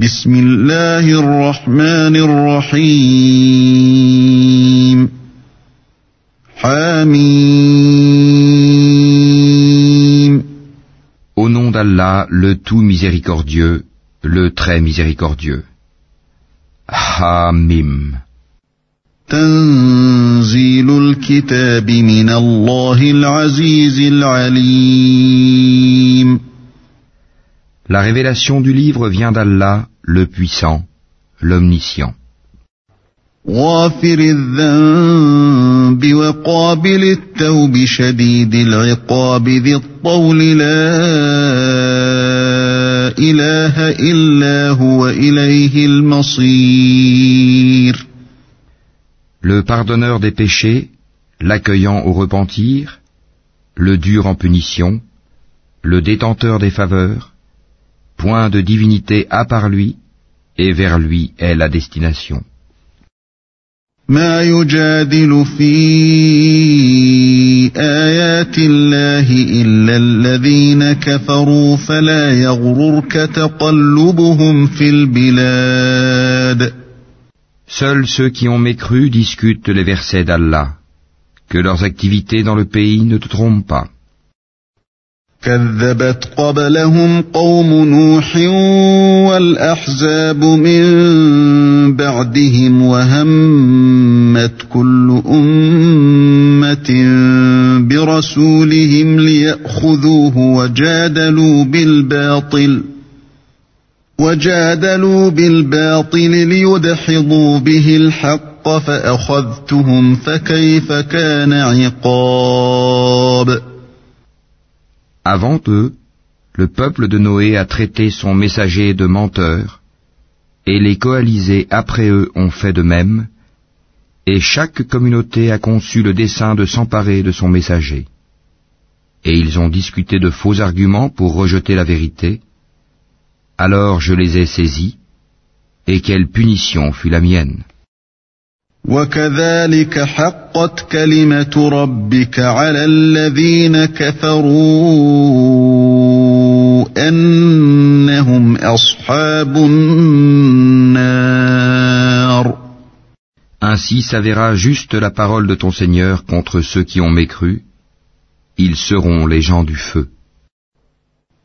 بسم الله الرحمن الرحيم. حميم. Au nom d'Allah, le tout miséricordieux, le très miséricordieux. حميم تنزيل الكتاب من الله العزيز العليم. La révélation du livre vient d'Allah, le puissant, l'omniscient. Le pardonneur des péchés, l'accueillant au repentir, le dur en punition, le détenteur des faveurs, point de divinité à part lui, et vers lui est la destination. ما يجادل في آيات الله إلا الذين كفروا فلا يغررك تقلبهم في البلاد Seuls ceux qui ont mécru discutent les versets d'Allah. Que leurs activités dans le pays ne te trompent pas. كذبت قبلهم قوم نوح والأحزاب من بعدهم وهمت كل أمة برسولهم ليأخذوه وجادلوا بالباطل وجادلوا بالباطل ليدحضوا به الحق فأخذتهم فكيف كان عقاب Avant eux, le peuple de Noé a traité son messager de menteur, et les coalisés après eux ont fait de même, et chaque communauté a conçu le dessein de s'emparer de son messager. Et ils ont discuté de faux arguments pour rejeter la vérité. Alors je les ai saisis, et quelle punition fut la mienne. وكذلك حقت كلمة ربك على الذين كفروا أنهم أصحاب النار Ainsi s'avéra juste la parole de ton Seigneur contre ceux qui ont mécru. Ils seront les gens du feu.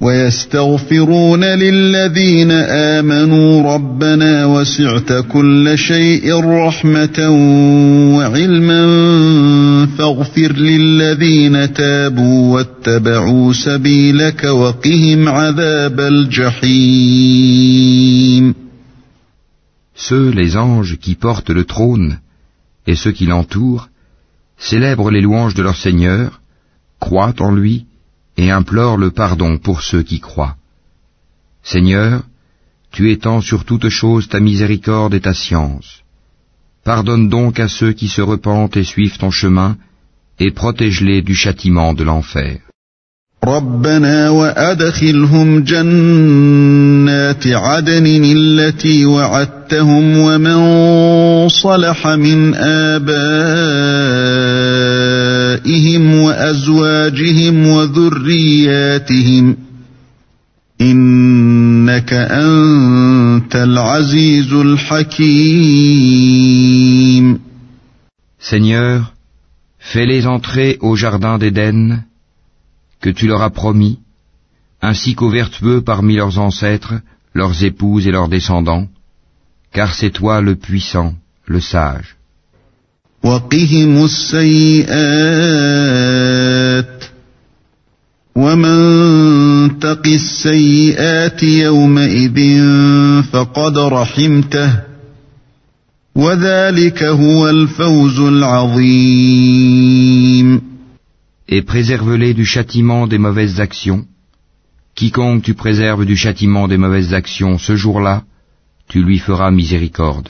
ويستغفرون للذين آمنوا ربنا وسعت كل شيء رحمة وعلما فاغفر للذين تابوا واتبعوا سبيلك وقهم عذاب الجحيم Ceux, les anges, qui portent le trône, et ceux qui l'entourent, célèbrent les louanges de leur Seigneur, croient en lui, et implorent le pardon pour ceux qui croient. Seigneur, tu étends sur toute chose ta miséricorde et ta science. Pardonne donc à ceux qui se repentent et suivent ton chemin, et protège-les du châtiment de l'enfer. ربنا وأدخلهم جنات عدن التي وعدتهم ومن صلح من آبائهم وأزواجهم وذرياتهم إنك أنت العزيز الحكيم Seigneur, fais-les entrer au jardin d'Éden, que tu leur as promis, ainsi qu'aux vertueux parmi leurs ancêtres, leurs épouses et leurs descendants, car c'est toi le puissant, le sage. وقهم السيئات ومن تق السيئات يومئذ فقد رحمته وذلك هو الفوز العظيم Et préserve-les du châtiment des mauvaises actions. Quiconque tu préserves du châtiment des mauvaises actions ce jour-là, tu lui feras miséricorde.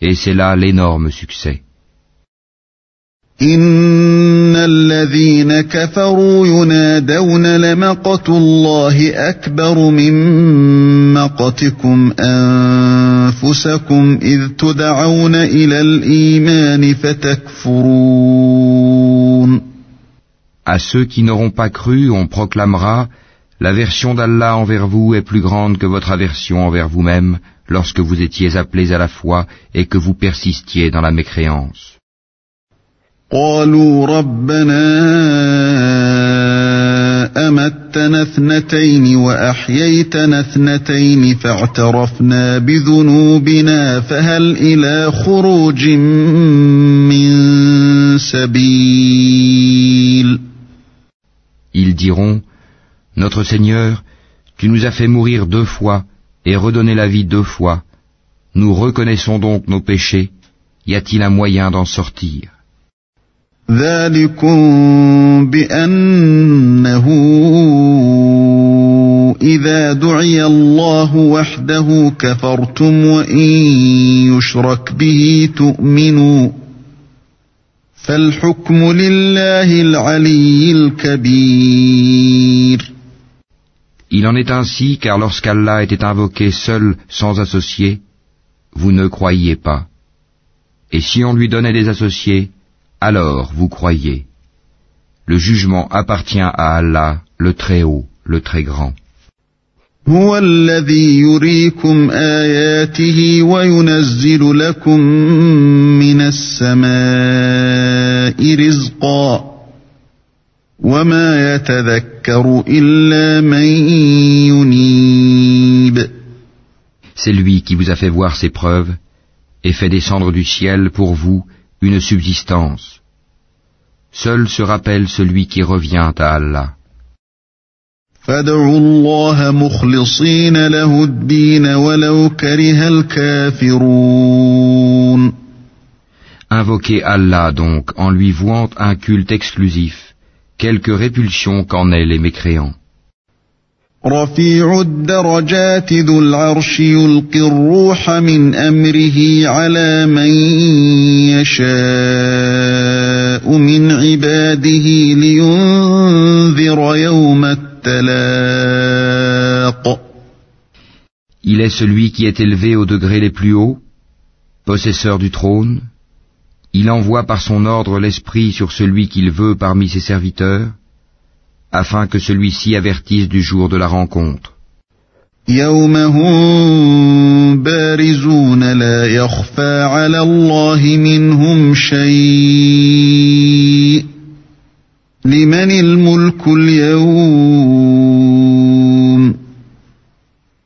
Et c'est là l'énorme succès. إن الذين كفروا ينادون لمقت الله أكبر من ناقتكم أنفسكم إذ تدعون إلى الإيمان فتكفرون À ceux qui n'auront pas cru, on proclamera L'aversion d'Allah envers vous est plus grande que votre aversion envers vous-même lorsque vous étiez appelés à la foi et que vous persistiez dans la mécréance. قالوا ربنا أمتنا اثنتين وأحييتنا اثنتين فاعترفنا بذنوبنا فهل إلى خروج من سبيل Ils diront, Notre Seigneur, tu nous as fait mourir deux fois et redonner la vie deux fois. Nous reconnaissons donc nos péchés. Y a-t-il un moyen d'en sortir ذلكم بأنه إذا دعي الله وحده كفرتم وإن يشرك به تؤمنوا فالحكم لله العلي الكبير Il en est ainsi car lorsqu'Allah était invoqué seul sans associé, vous ne croyiez pas. Et si on lui donnait des associés, alors vous croyez. Le jugement appartient à Allah, le Très-Haut, le Très-Grand. هو الذي يريكم آياته وينزل لكم من السماء رزقا وما يتذكر إلا من ينيب C'est lui qui vous a fait voir ses preuves et fait descendre du ciel pour vous une subsistance. Seul se rappelle celui qui revient à Allah. Invoquez Allah donc en lui vouant un culte exclusif, quelque répulsion qu'en aient les mécréants. رفيع الدرجات ذو العرش يلقي الروح من أمره على من يشاء من عباده لينذر يوم التلاق Il est celui qui est élevé aux degrés les plus hauts, possesseur du trône. Il envoie par son ordre l'esprit sur celui qu'il veut parmi ses serviteurs, afin que celui-ci avertisse du jour de la rencontre. يوم هم بارزون لا يخفى على الله منهم شيء لمن الملك اليوم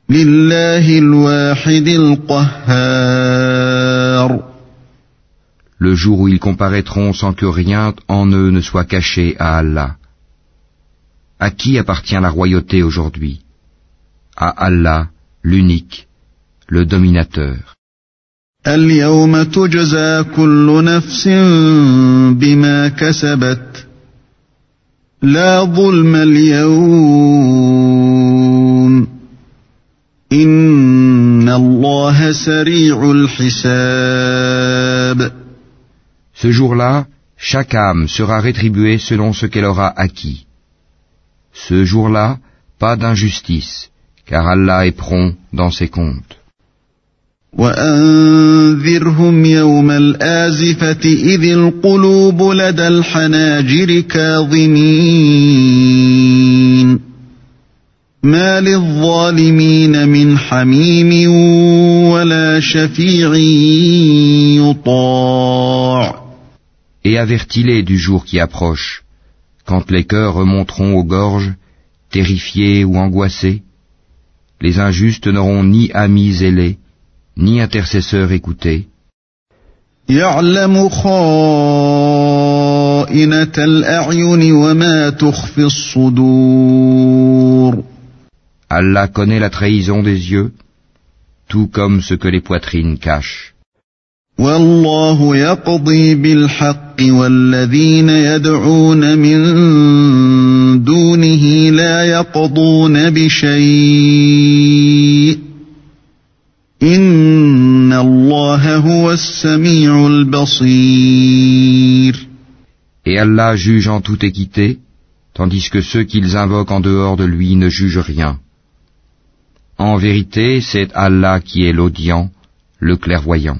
لله الواحد القهار Le jour où ils comparaîtront sans que rien en eux ne soit caché à Allah. À qui appartient la royauté aujourd'hui À Allah, l'unique, le dominateur. اليوم تجزى كل نفس بما كسبت لا ظلم اليوم إن الله سريع الحساب Ce jour-là, chaque âme sera rétribuée selon ce qu'elle aura acquis. Ce jour-là, pas d'injustice, car Allah est prompt dans ses comptes. وأنذرهم يوم الآزفة إذ القلوب لدى الحناجر كاظمين ما للظالمين من حميم ولا شفيع يطاع Et avertis-les du jour qui approche, quand les cœurs remonteront aux gorges, terrifiés ou angoissés, les injustes n'auront ni amis ailés, ni intercesseurs écoutés. Allah connaît la trahison des yeux, tout comme ce que les poitrines cachent. والله يقضي بالحق والذين يدعون من دونه لا يقضون بشيء إن الله هو السميع البصير Et Allah juge en toute équité, tandis que ceux qu'ils invoquent en dehors de lui ne jugent rien. En vérité, c'est Allah qui est l'audient, le clairvoyant.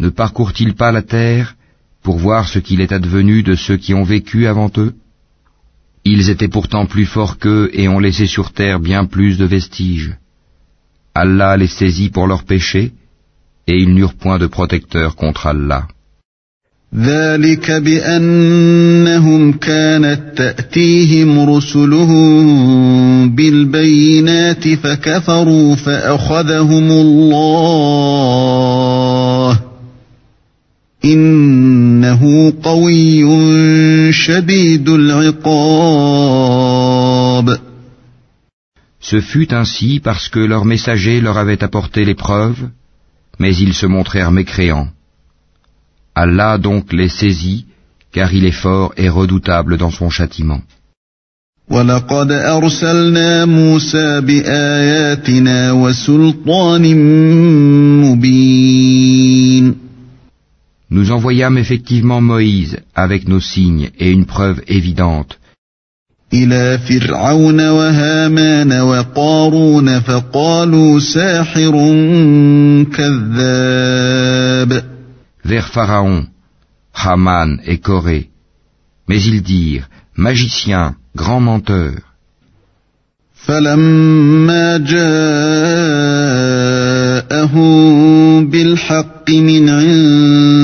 Ne parcourent-ils pas la terre pour voir ce qu'il est advenu de ceux qui ont vécu avant eux Ils étaient pourtant plus forts qu'eux et ont laissé sur terre bien plus de vestiges. Allah les saisit pour leurs péchés, et ils n'eurent point de protecteur contre Allah. ذلك بأنهم كانت تأتيهم رسلهم بالبينات فكفروا فأخذهم الله إنه قوي شديد العقاب Ce fut ainsi parce que leurs messagers leur avaient apporté l'épreuve, mais ils se montrèrent mécréants. Allah donc les saisit, car il est fort et redoutable dans son châtiment. ولقد أرسلنا موسى بآياتنا وسلطان مبين Nous envoyâmes effectivement Moïse avec nos signes et une preuve évidente. Vers Pharaon, Haman et Corée. Mais ils dirent, magicien, grand menteur.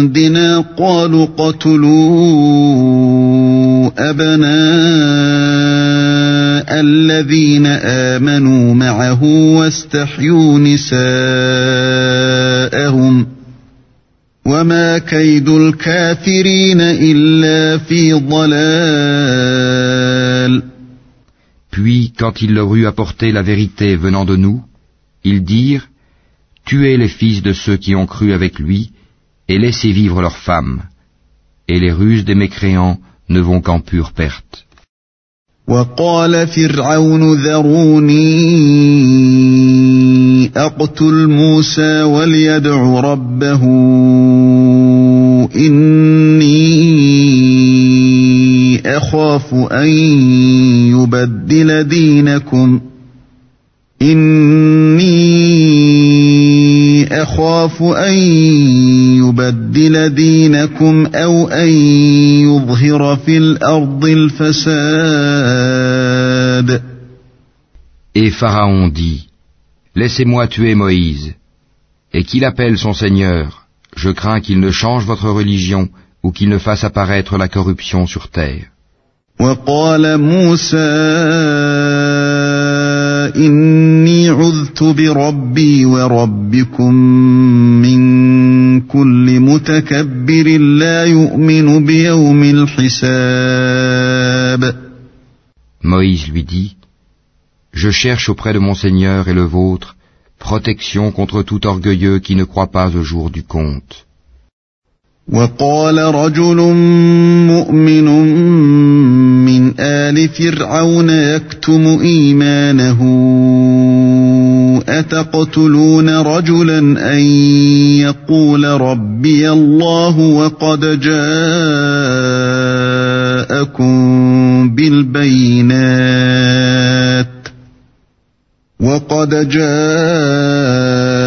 فلما جاءهم بالحق من عندنا قالوا قتلوا أبناء الذين آمنوا معه واستحيوا نساءهم وما كيد الكافرين إلا في ضلال Puis, quand il leur eut apporté la vérité venant de nous, ils dirent, Tuez les fils de ceux qui ont cru avec lui, et laissez vivre leurs femmes. Et les ruses des mécréants ne vont qu'en pure perte. وقال فرعون ذروني أقتل موسى وليدع ربه إني أخاف أن يبدل دينكم إني أخاف أن يبدل دينكم أو أن يظهر في الأرض الفساد Et Pharaon dit, Laissez-moi tuer Moïse, et qu'il appelle son Seigneur, je crains qu'il ne change votre religion ou qu'il ne fasse apparaître la corruption sur terre. وقال موسى إني عذت بربي وربكم من كل متكبر لا يؤمن بيوم الحساب Moïse lui dit, Je cherche auprès de mon Seigneur et le vôtre protection contre tout orgueilleux qui ne croit pas au jour du compte. وقال رجل مؤمن من آل فرعون يكتم إيمانه أتقتلون رجلا أن يقول ربي الله وقد جاءكم بالبينات وقد جاءكم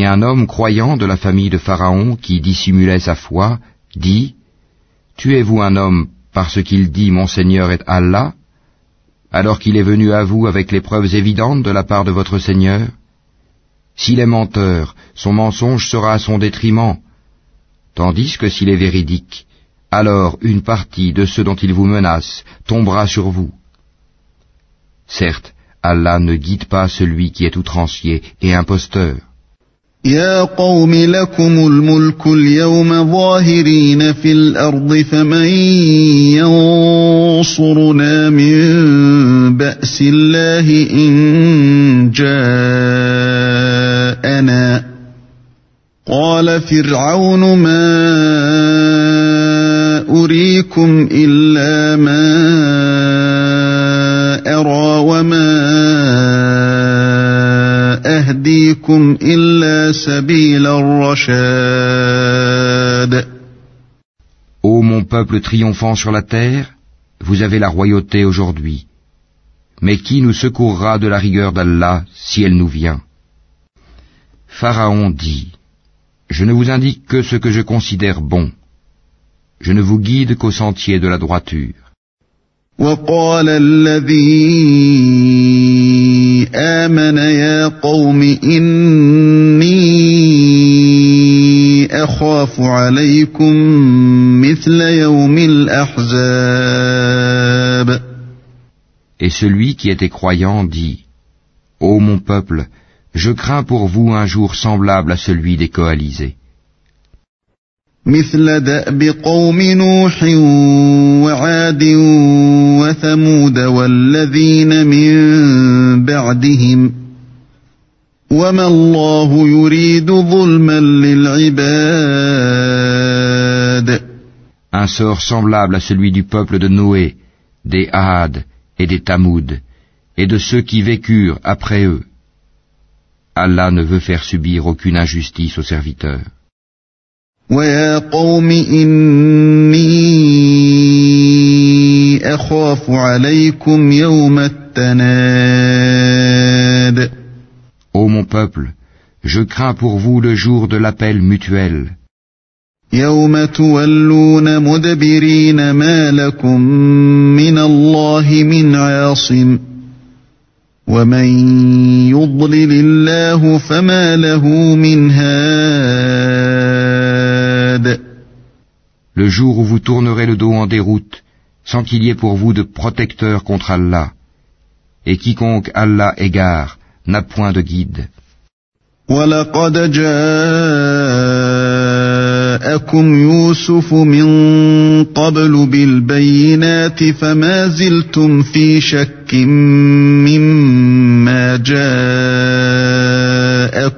Et un homme croyant de la famille de Pharaon qui dissimulait sa foi dit Tuez-vous un homme parce qu'il dit Mon Seigneur est Allah, alors qu'il est venu à vous avec les preuves évidentes de la part de votre Seigneur? S'il est menteur, son mensonge sera à son détriment, tandis que s'il est véridique, alors une partie de ceux dont il vous menace tombera sur vous. Certes, Allah ne guide pas celui qui est outrancier et imposteur. يا قوم لكم الملك اليوم ظاهرين في الأرض فمن ينصرنا من بأس الله إن جاءنا. قال فرعون ما أريكم إلا ما أهديكم إلا سبيل الرشاد Ô mon peuple triomphant sur la terre, vous avez la royauté aujourd'hui. Mais qui nous secourra de la rigueur d'Allah si elle nous vient Pharaon dit, Je ne vous indique que ce que je considère bon. Je ne vous guide qu'au sentier de la droiture. وقال الذي آمن يا قوم إني أخاف عليكم مثل يوم الأحزاب Et celui qui était croyant dit, Ô mon peuple, je crains pour vous un jour semblable à celui des coalisés. مثل دأب قوم نوح وعاد وثمود والذين من بعدهم وما الله يريد ظلما للعباد Un sort semblable à celui du peuple de Noé, des Had et des Tamoud, et de ceux qui vécurent après eux. Allah ne veut faire subir aucune injustice aux serviteurs. ويا قوم إني أخاف عليكم يوم التناد Ô mon peuple, je crains pour vous le jour de l'appel mutuel, يوم تولون مدبرين ما لكم من الله من عاصم ومن يضلل الله فما له من هاد le jour où vous tournerez le dos en déroute, sans qu'il y ait pour vous de protecteur contre Allah. Et quiconque Allah égare n'a point de guide. ولقد جاءكم يوسف من قبل بالبينات فما زلتم في شك مما جاءكم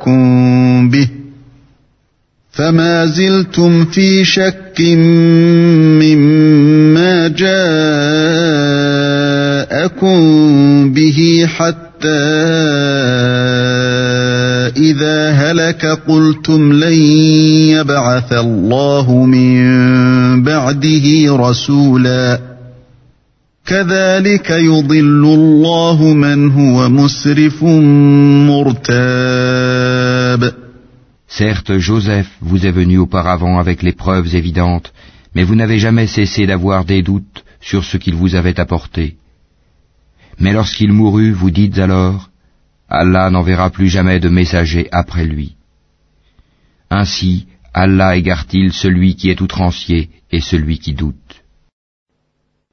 به فما زلتم في شك مما جاءكم به حتى إذا هلك قلتم لن يبعث الله من بعده رسولا. كذلك يضل الله من هو مسرف مرتاب. Certes, Joseph vous est venu auparavant avec les preuves évidentes, mais vous n'avez jamais cessé d'avoir des doutes sur ce qu'il vous avait apporté. Mais lorsqu'il mourut, vous dites alors, Allah n'enverra plus jamais de messager après lui. Ainsi, Allah égare-t-il celui qui est outrancier et celui qui doute.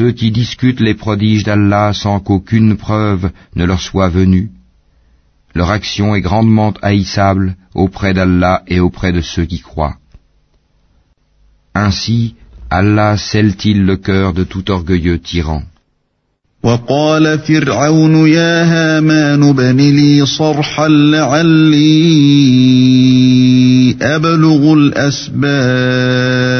Ceux qui discutent les prodiges d'Allah sans qu'aucune preuve ne leur soit venue, leur action est grandement haïssable auprès d'Allah et auprès de ceux qui croient. Ainsi, Allah scelle-t-il le cœur de tout orgueilleux tyran. وقال فرعون يا هامان ابن لي صرحا لعلي أبلغ الأسباب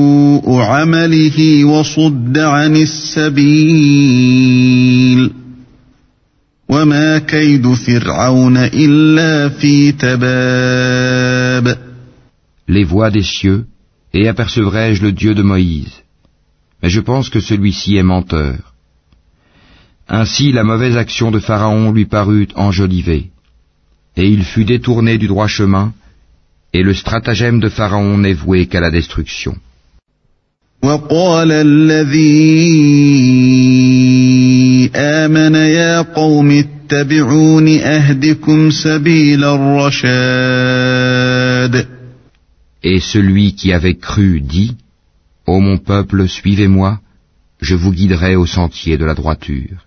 عمله وصد عن السبيل وما كيد فرعون إلا في تباب Les voix des cieux, et apercevrai-je le Dieu de Moïse. Mais je pense que celui-ci est menteur. Ainsi la mauvaise action de Pharaon lui parut enjolivée, et il fut détourné du droit chemin, et le stratagème de Pharaon n'est voué qu'à la destruction. وقال الذي آمن يا قوم اتبعون أهدكم سبيل الرشاد Et celui qui avait cru dit, Ô mon peuple, suivez-moi, je vous guiderai au sentier de la droiture.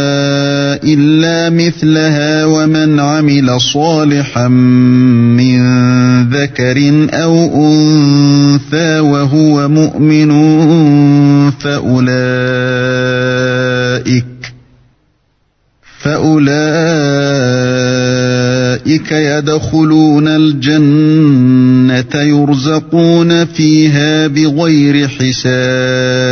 إلا مثلها ومن عمل صالحا من ذكر أو أنثى وهو مؤمن فأولئك فأولئك يدخلون الجنة يرزقون فيها بغير حساب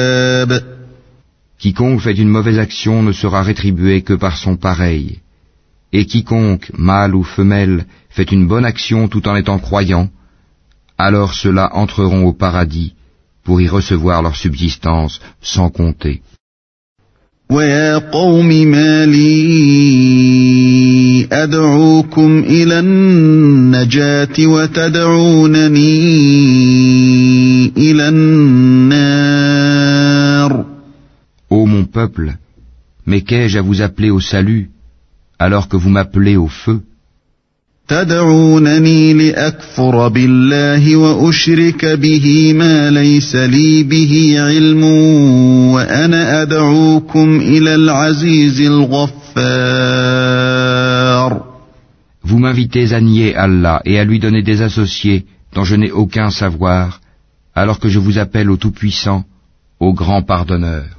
Quiconque fait une mauvaise action ne sera rétribué que par son pareil. Et quiconque, mâle ou femelle, fait une bonne action tout en étant croyant, alors ceux-là entreront au paradis pour y recevoir leur subsistance sans compter. mais qu'ai-je à vous appeler au salut alors que vous m'appelez au feu Vous m'invitez à nier Allah et à lui donner des associés dont je n'ai aucun savoir, alors que je vous appelle au Tout-Puissant, au Grand Pardonneur.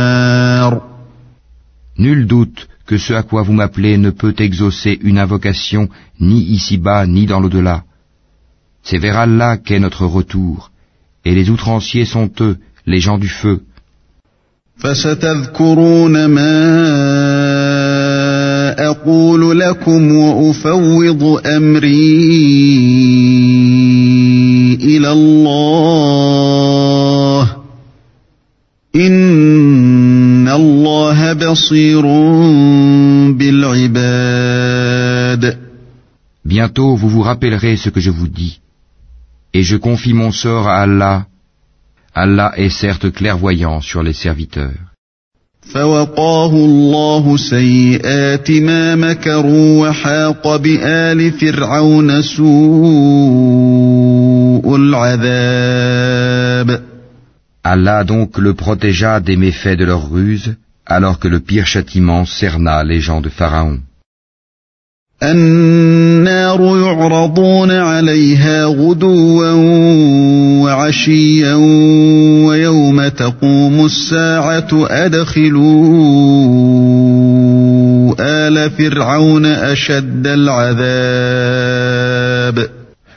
Nul doute que ce à quoi vous m'appelez ne peut exaucer une invocation ni ici-bas ni dans l'au-delà. C'est vers Allah qu'est notre retour, et les outranciers sont eux, les gens du feu. بصير بالعباد Bientôt vous vous rappellerez ce que je vous dis. Et je confie mon sort à Allah. Allah est certes clairvoyant sur les serviteurs. فوقاه الله سيئات ما مكروا وحاق بآل فرعون سوء العذاب Allah donc le protégea des méfaits de leur ruse, alors que le pire châtiment cerna les gens de Pharaon.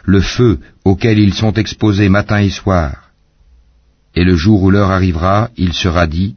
Le feu auquel ils sont exposés matin et soir. Et le jour où l'heure arrivera, il sera dit,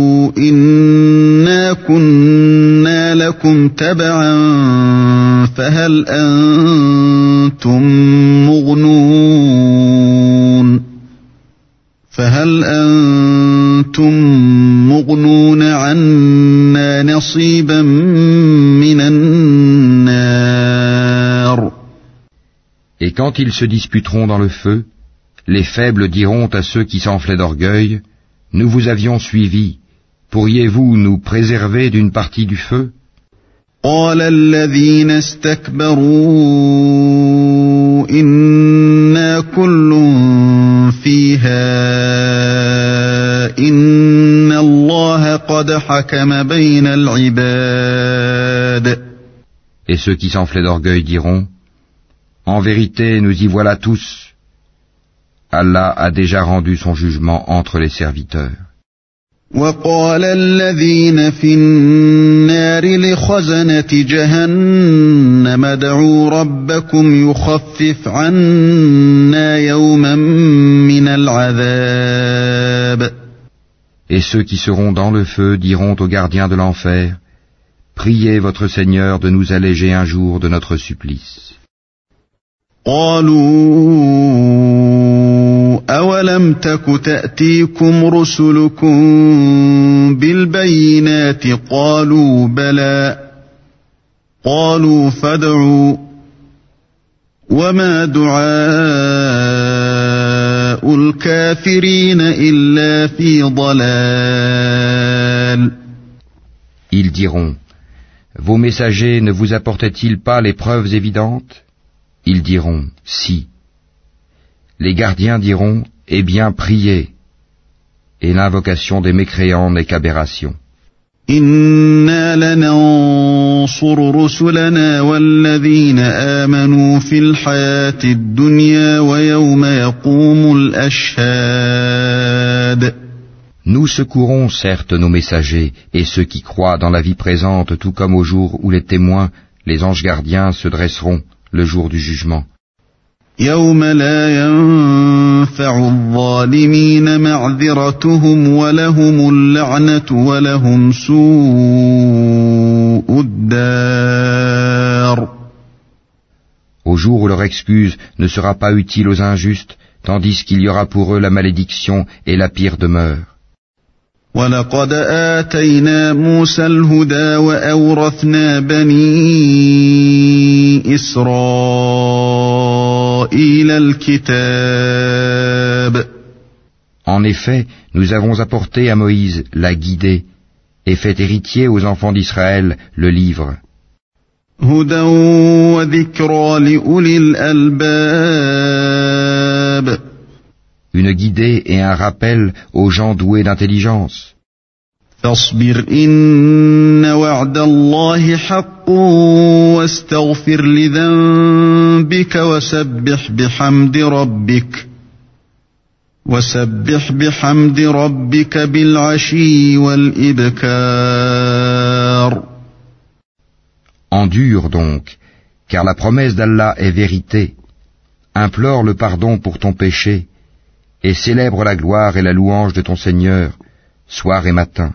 إنا كنا لكم تبعا فهل أنتم مغنون فهل أنتم مغنون عنا نصيبا من النار Et quand ils se disputeront dans le feu, les faibles diront à ceux qui s'enflaient d'orgueil, Nous vous avions suivis, pourriez-vous nous préserver d'une partie du feu قال الذين استكبروا إنا كل فيها إن الله قد حكم بين العباد Et ceux qui s'enflaient d'orgueil diront, En vérité, nous y voilà tous. Allah a déjà rendu son jugement entre les serviteurs. وقال الذين في النار لخزنة جهنم ادعوا ربكم يخفف عنا يوما من العذاب Et ceux qui seront dans le feu diront aux gardiens de l'enfer, Priez votre Seigneur de nous alléger un jour de notre supplice. أولم تك تأتيكم رسلكم بالبينات قالوا بلى قالوا فادعوا وما دعاء الكافرين إلا في ضلال Ils diront, Vos messagers ne vous apportaient-ils pas les preuves évidentes Ils diront, Si. Les gardiens diront, Eh bien, priez. Et l'invocation des mécréants n'est qu'aberration. إنا لننصر رسلنا والذين آمنوا في الحياة الدنيا ويوم يقوم الأشهاد Nous secourons certes nos messagers et ceux qui croient dans la vie présente, tout comme au jour où les témoins, les anges gardiens, se dresseront le jour du jugement. يوم لا ينفع الظالمين معذرتهم ولهم اللعنة ولهم سوء الدار Au jour où leur excuse ne sera pas utile aux injustes, tandis qu'il y aura pour eux la malédiction et la pire demeure. ولقد آتينا موسى الهدى وأورثنا بني إسرائيل En effet, nous avons apporté à Moïse la guidée et fait héritier aux enfants d'Israël le livre. Une guidée et un rappel aux gens doués d'intelligence. فاصبر إن وعد الله حق واستغفر لذنبك وسبح بحمد ربك وسبح بحمد ربك بالعشي والإبكار Endure donc, car la promesse d'Allah est vérité. Implore le pardon pour ton péché et célèbre la gloire et la louange de ton Seigneur, soir et matin.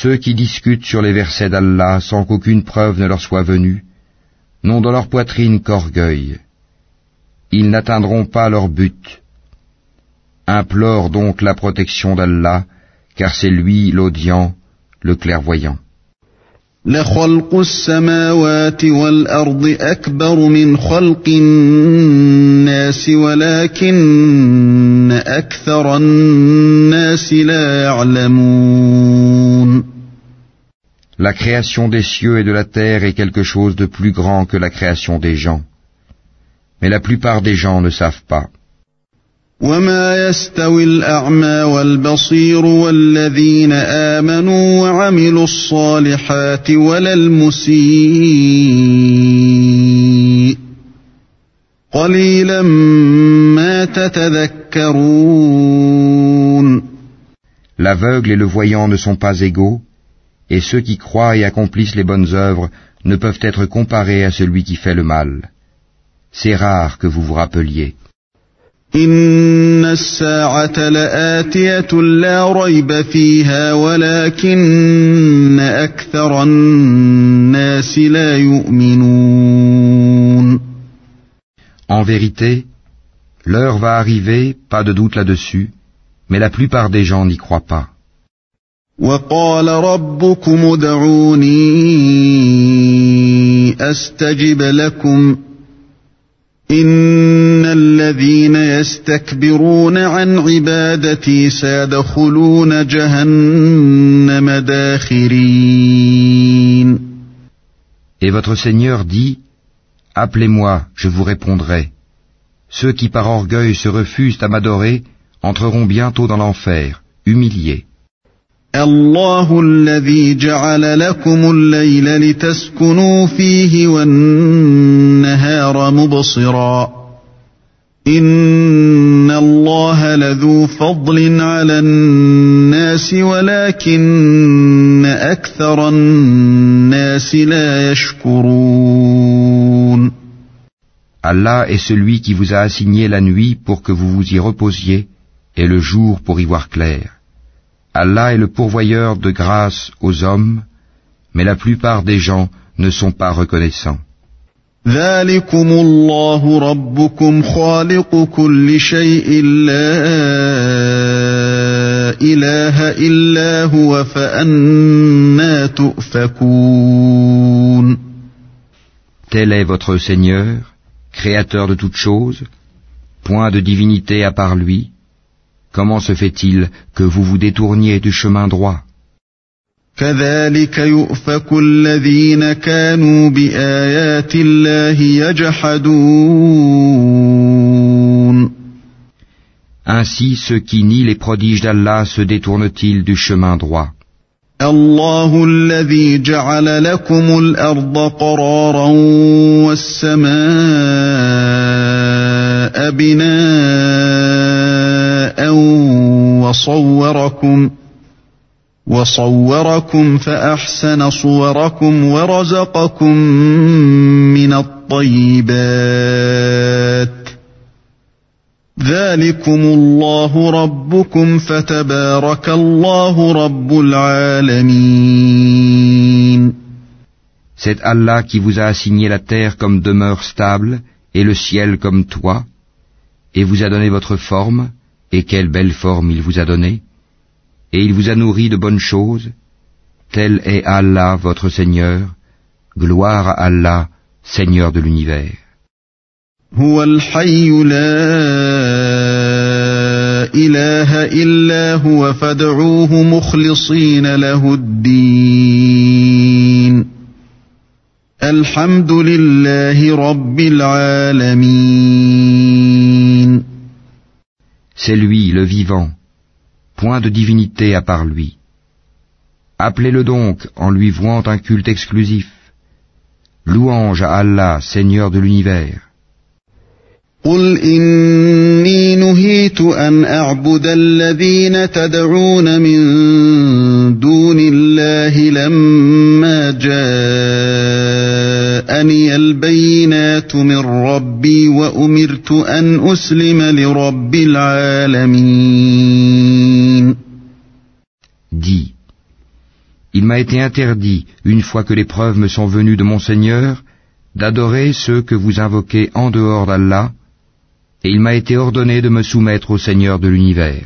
Ceux qui discutent sur les versets d'Allah sans qu'aucune preuve ne leur soit venue, n'ont dans leur poitrine qu'orgueil. Ils n'atteindront pas leur but, Implore donc la protection d'Allah, car c'est lui l'audient, le clairvoyant. لخلق السماوات والأرض أكبر من خلق الناس ولكن أكثر الناس لا يعلمون La création des cieux et de la terre est quelque chose de plus grand que la création des gens. Mais la plupart des gens ne savent pas. وما يستوي الأعمى والبصير والذين آمنوا وعملوا الصالحات ولا المسيء قليلا ما تتذكرون L'aveugle et le voyant ne sont pas égaux, et ceux qui croient et accomplissent les bonnes œuvres ne peuvent être comparés à celui qui fait le mal. C'est rare que vous vous rappeliez. إن الساعة لآتية لا ريب فيها ولكن أكثر الناس لا يؤمنون En vérité, l'heure va arriver, pas de doute là-dessus, mais la plupart des gens n'y croient pas. وقال ربكم ادعوني أستجب لكم إن الذين يستكبرون عن عبادتي سيدخلون جهنم داخرين Et votre Seigneur dit, Appelez-moi, je vous répondrai. Ceux qui par orgueil se refusent à m'adorer entreront bientôt dans l'enfer, humiliés. الله الذي جعل لكم الليل لتسكنوا فيه والنهار مبصرا إن الله لذو فضل على الناس ولكن أكثر الناس لا يشكرون Allah est celui qui vous a assigné la nuit pour que vous vous y reposiez et le jour pour y voir clair. Allah est le pourvoyeur de grâce aux hommes, mais la plupart des gens ne sont pas reconnaissants. Tel est votre Seigneur, créateur de toutes choses, point de divinité à part lui, Comment se fait-il que vous vous détourniez du chemin droit كذلك يؤفك الذين كانوا بآيات الله يجحدون Ainsi ceux qui nient les prodiges d'Allah se détournent-ils du chemin droit الله الذي جعل لكم الأرض قرارا والسماء بناء وصوركم وصوركم فأحسن صوركم ورزقكم من الطيبات. ذلكم الله ربكم فتبارك الله رب العالمين. C'est Allah qui vous a assigné la terre comme demeure stable et le ciel comme toit, et vous a donné votre forme, et quelle belle forme il vous a donnée, et il vous a nourri de bonnes choses, tel est Allah votre Seigneur, gloire à Allah, Seigneur de l'univers. الحمد لله رب العالمين C'est lui, le vivant, point de divinité à part lui. Appelez-le donc en lui vouant un culte exclusif. Louange à Allah, Seigneur de l'univers. قل إني نهيت أن أعبد الذين تدعون من دون الله لما جاءني البينات من ربي وأمرت أن أسلم لرب العالمين Dis, il m'a été interdit, une fois que les preuves me sont venues de mon Seigneur, d'adorer ceux que vous invoquez en dehors d'Allah, Et il m'a été ordonné de me soumettre au Seigneur de l'univers.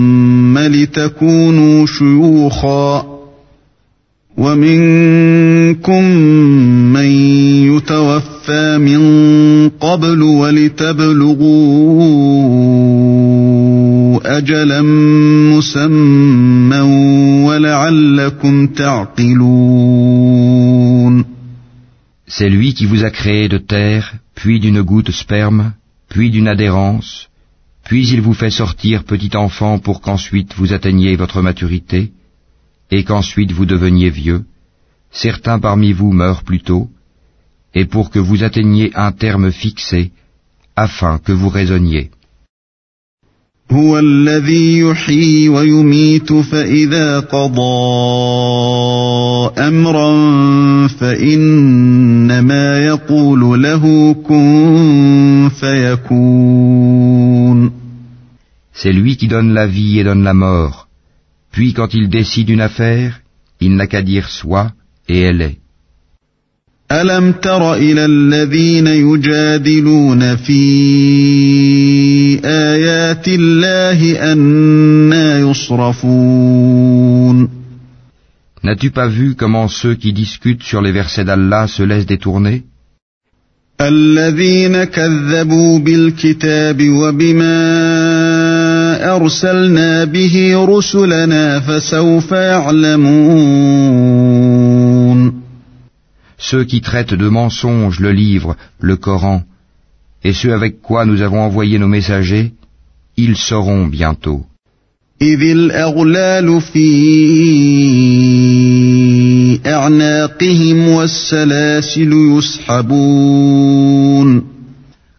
لتكونوا شيوخا ومنكم من يتوفى من قبل ولتبلغوا أجلا مسمى ولعلكم تعقلون C'est lui qui vous a créé de terre, puis d'une goutte sperme, puis d'une adhérence, puis il vous fait sortir petit enfant pour qu'ensuite vous atteigniez votre maturité, et qu'ensuite vous deveniez vieux. Certains parmi vous meurent plus tôt, et pour que vous atteigniez un terme fixé, afin que vous raisonniez. هو الذي يحيي ويميت فإذا قضى أمرا فإنما يقول له كن فيكون C'est lui qui donne la vie et donne la mort. Puis quand il décide une affaire, il n'a qu'à dire soit, et elle est. ألم تر إلى الذين يجادلون في آيات الله أنا يصرفون؟ N'as-tu pas vu comment ceux qui discutent sur les versets d'Allah se laissent détourner? الذين كذبوا بالكتاب وبما أرسلنا به رسلنا فسوف يعلمون. ceux qui traitent de mensonges le livre, le Coran, et ceux avec quoi nous avons envoyé nos messagers, ils sauront bientôt.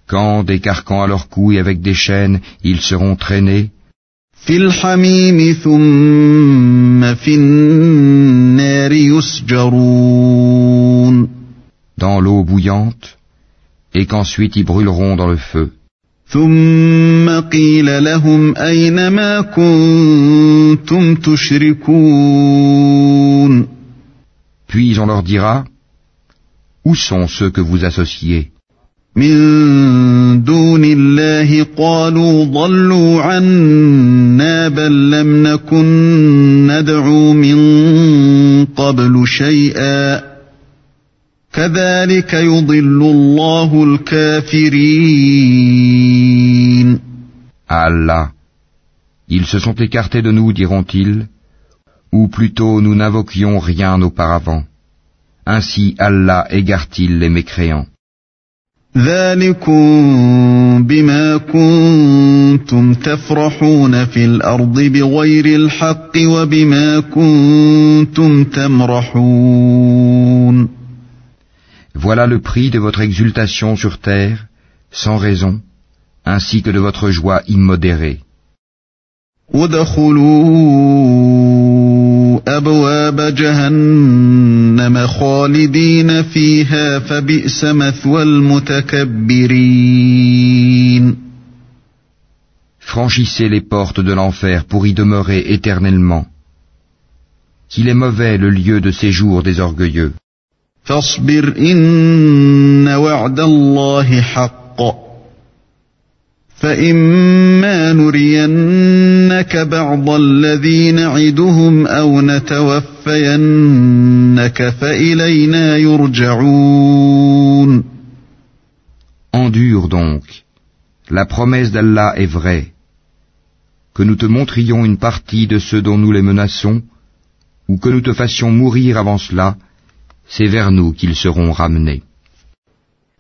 Quand décarquant à leurs couilles avec des chaînes, ils seront traînés, في الحميم ثم في النار يسجرون dans l'eau bouillante, et qu'ensuite ils brûleront dans le feu. ثم قيل لهم أين ما كنتم تشركون Puis on leur dira, Où sont ceux que vous associez من دون الله قالوا ضلوا عنا بل لم نكن ندعو من قبل شيئا كذلك يضل الله الكافرين Allah. Ils se sont écartés de nous, diront-ils, ou plutôt nous n'invoquions rien auparavant. Ainsi Allah égare-t-il les mécréants. ذلكم بما كنتم تفرحون في الأرض بغير الحق وبما كنتم تمرحون Voilà le prix de votre exultation sur terre, sans raison, ainsi que de votre joie immodérée. ادخلوا أبواب جهنم خالدين فيها فبئس مثوى المتكبرين Franchissez les portes de l'enfer pour y demeurer éternellement. Qu'il est mauvais le lieu de séjour des orgueilleux. فاصبر إن وعد الله حق فإما نرينك بعض الذي نعدهم أو نتوفينك فإلينا يرجعون Endure donc. La promesse d'Allah est vraie. Que nous te montrions une partie de ceux dont nous les menaçons, ou que nous te fassions mourir avant cela, c'est vers nous qu'ils seront ramenés.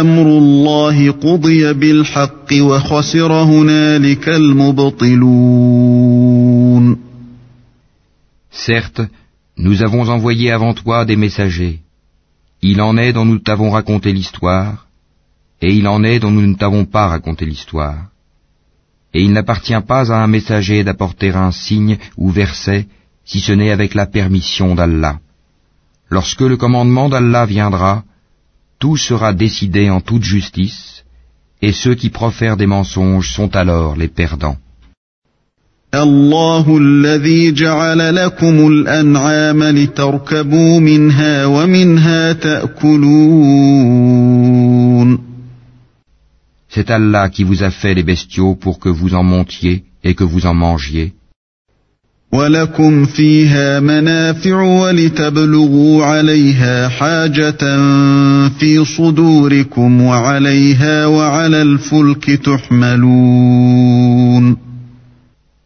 أمر الله قضي بالحق وخسر هنالك المبطلون Certes, nous avons envoyé avant toi des messagers. Il en est dont nous t'avons raconté l'histoire, et il en est dont nous ne t'avons pas raconté l'histoire. Et il n'appartient pas à un messager d'apporter un signe ou verset, si ce n'est avec la permission d'Allah. Lorsque le commandement d'Allah viendra, tout sera décidé en toute justice, et ceux qui profèrent des mensonges sont alors les perdants. الله الذي جعل لكم الأنعام لتركبوا منها ومنها تأكلون C'est Allah qui vous a fait les bestiaux pour que vous en montiez et que vous en mangiez. ولكم فيها منافع ولتبلغوا عليها حاجة في صدوركم وعليها وعلى الفلك تحملون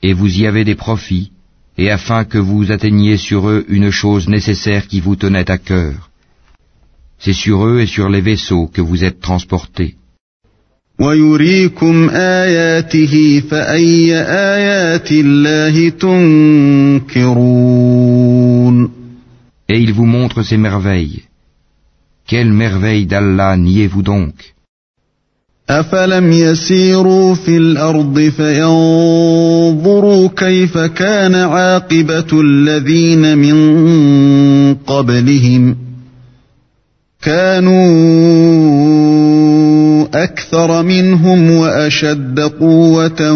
Et vous y avez des profits, et afin que vous atteigniez sur eux une chose nécessaire qui vous tenait à cœur. C'est sur eux et sur les vaisseaux que vous êtes transportés. ويريكم آياته فأي آيات الله تنكرون Et il vous montre ses merveilles. Quelle merveille d'Allah niez-vous donc أفلم يسيروا في الأرض فينظروا كيف كان عاقبة الذين من قبلهم كانوا أكثر منهم وأشد قوة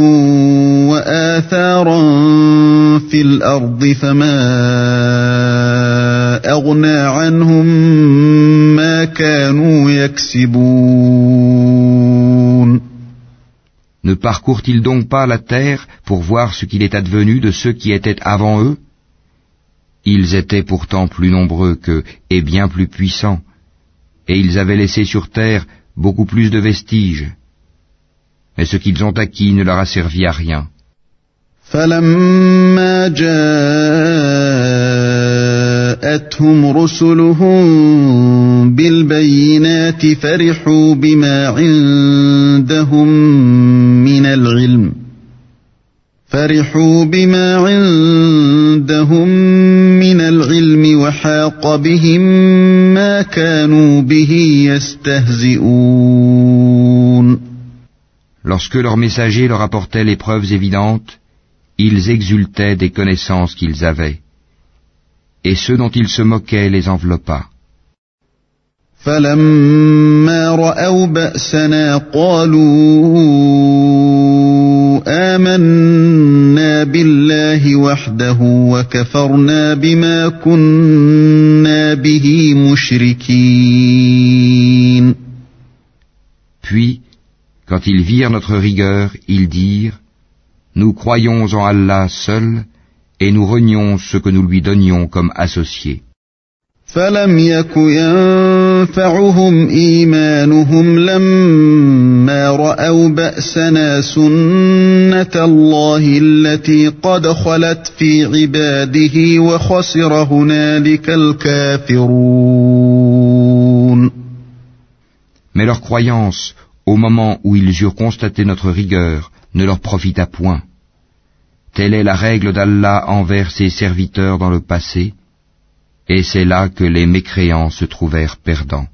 وآثارا في الأرض فما أغنى عنهم ما كانوا يكسبون Ne parcourent-ils donc pas la terre pour voir ce qu'il est advenu de ceux qui étaient avant eux Ils étaient pourtant plus nombreux qu'eux et bien plus puissants, Et ils avaient laissé sur terre beaucoup plus de vestiges. Mais ce qu'ils ont acquis ne leur a servi à rien. فلما جاءتهم رسلهم بالبينات فرحوا بما عندهم من العلم فرحوا بما عندهم من العلم وحاق بهم ما كانوا به يستهزئون Lorsque leurs messagers leur apportaient les preuves évidentes, ils exultaient des connaissances qu'ils avaient, et ceux dont ils se moquaient les enveloppa. فلما رأوا بأسنا قالوا آمنا بالله وحده وكفرنا بما كنا به مشركين Puis, quand ils virent notre rigueur, ils dirent, Nous croyons en Allah seul, et nous renions ce que nous lui donnions comme associés. فلم يك ينفعهم إيمانهم لما رأوا بأسنا سنة الله التي قد خلت في عباده وخسر هنالك الكافرون Mais leur croyance, au moment où ils eurent constaté notre rigueur, ne leur profita point. Telle est la règle d'Allah envers ses serviteurs dans le passé, et c'est là que les mécréants se trouvèrent perdants.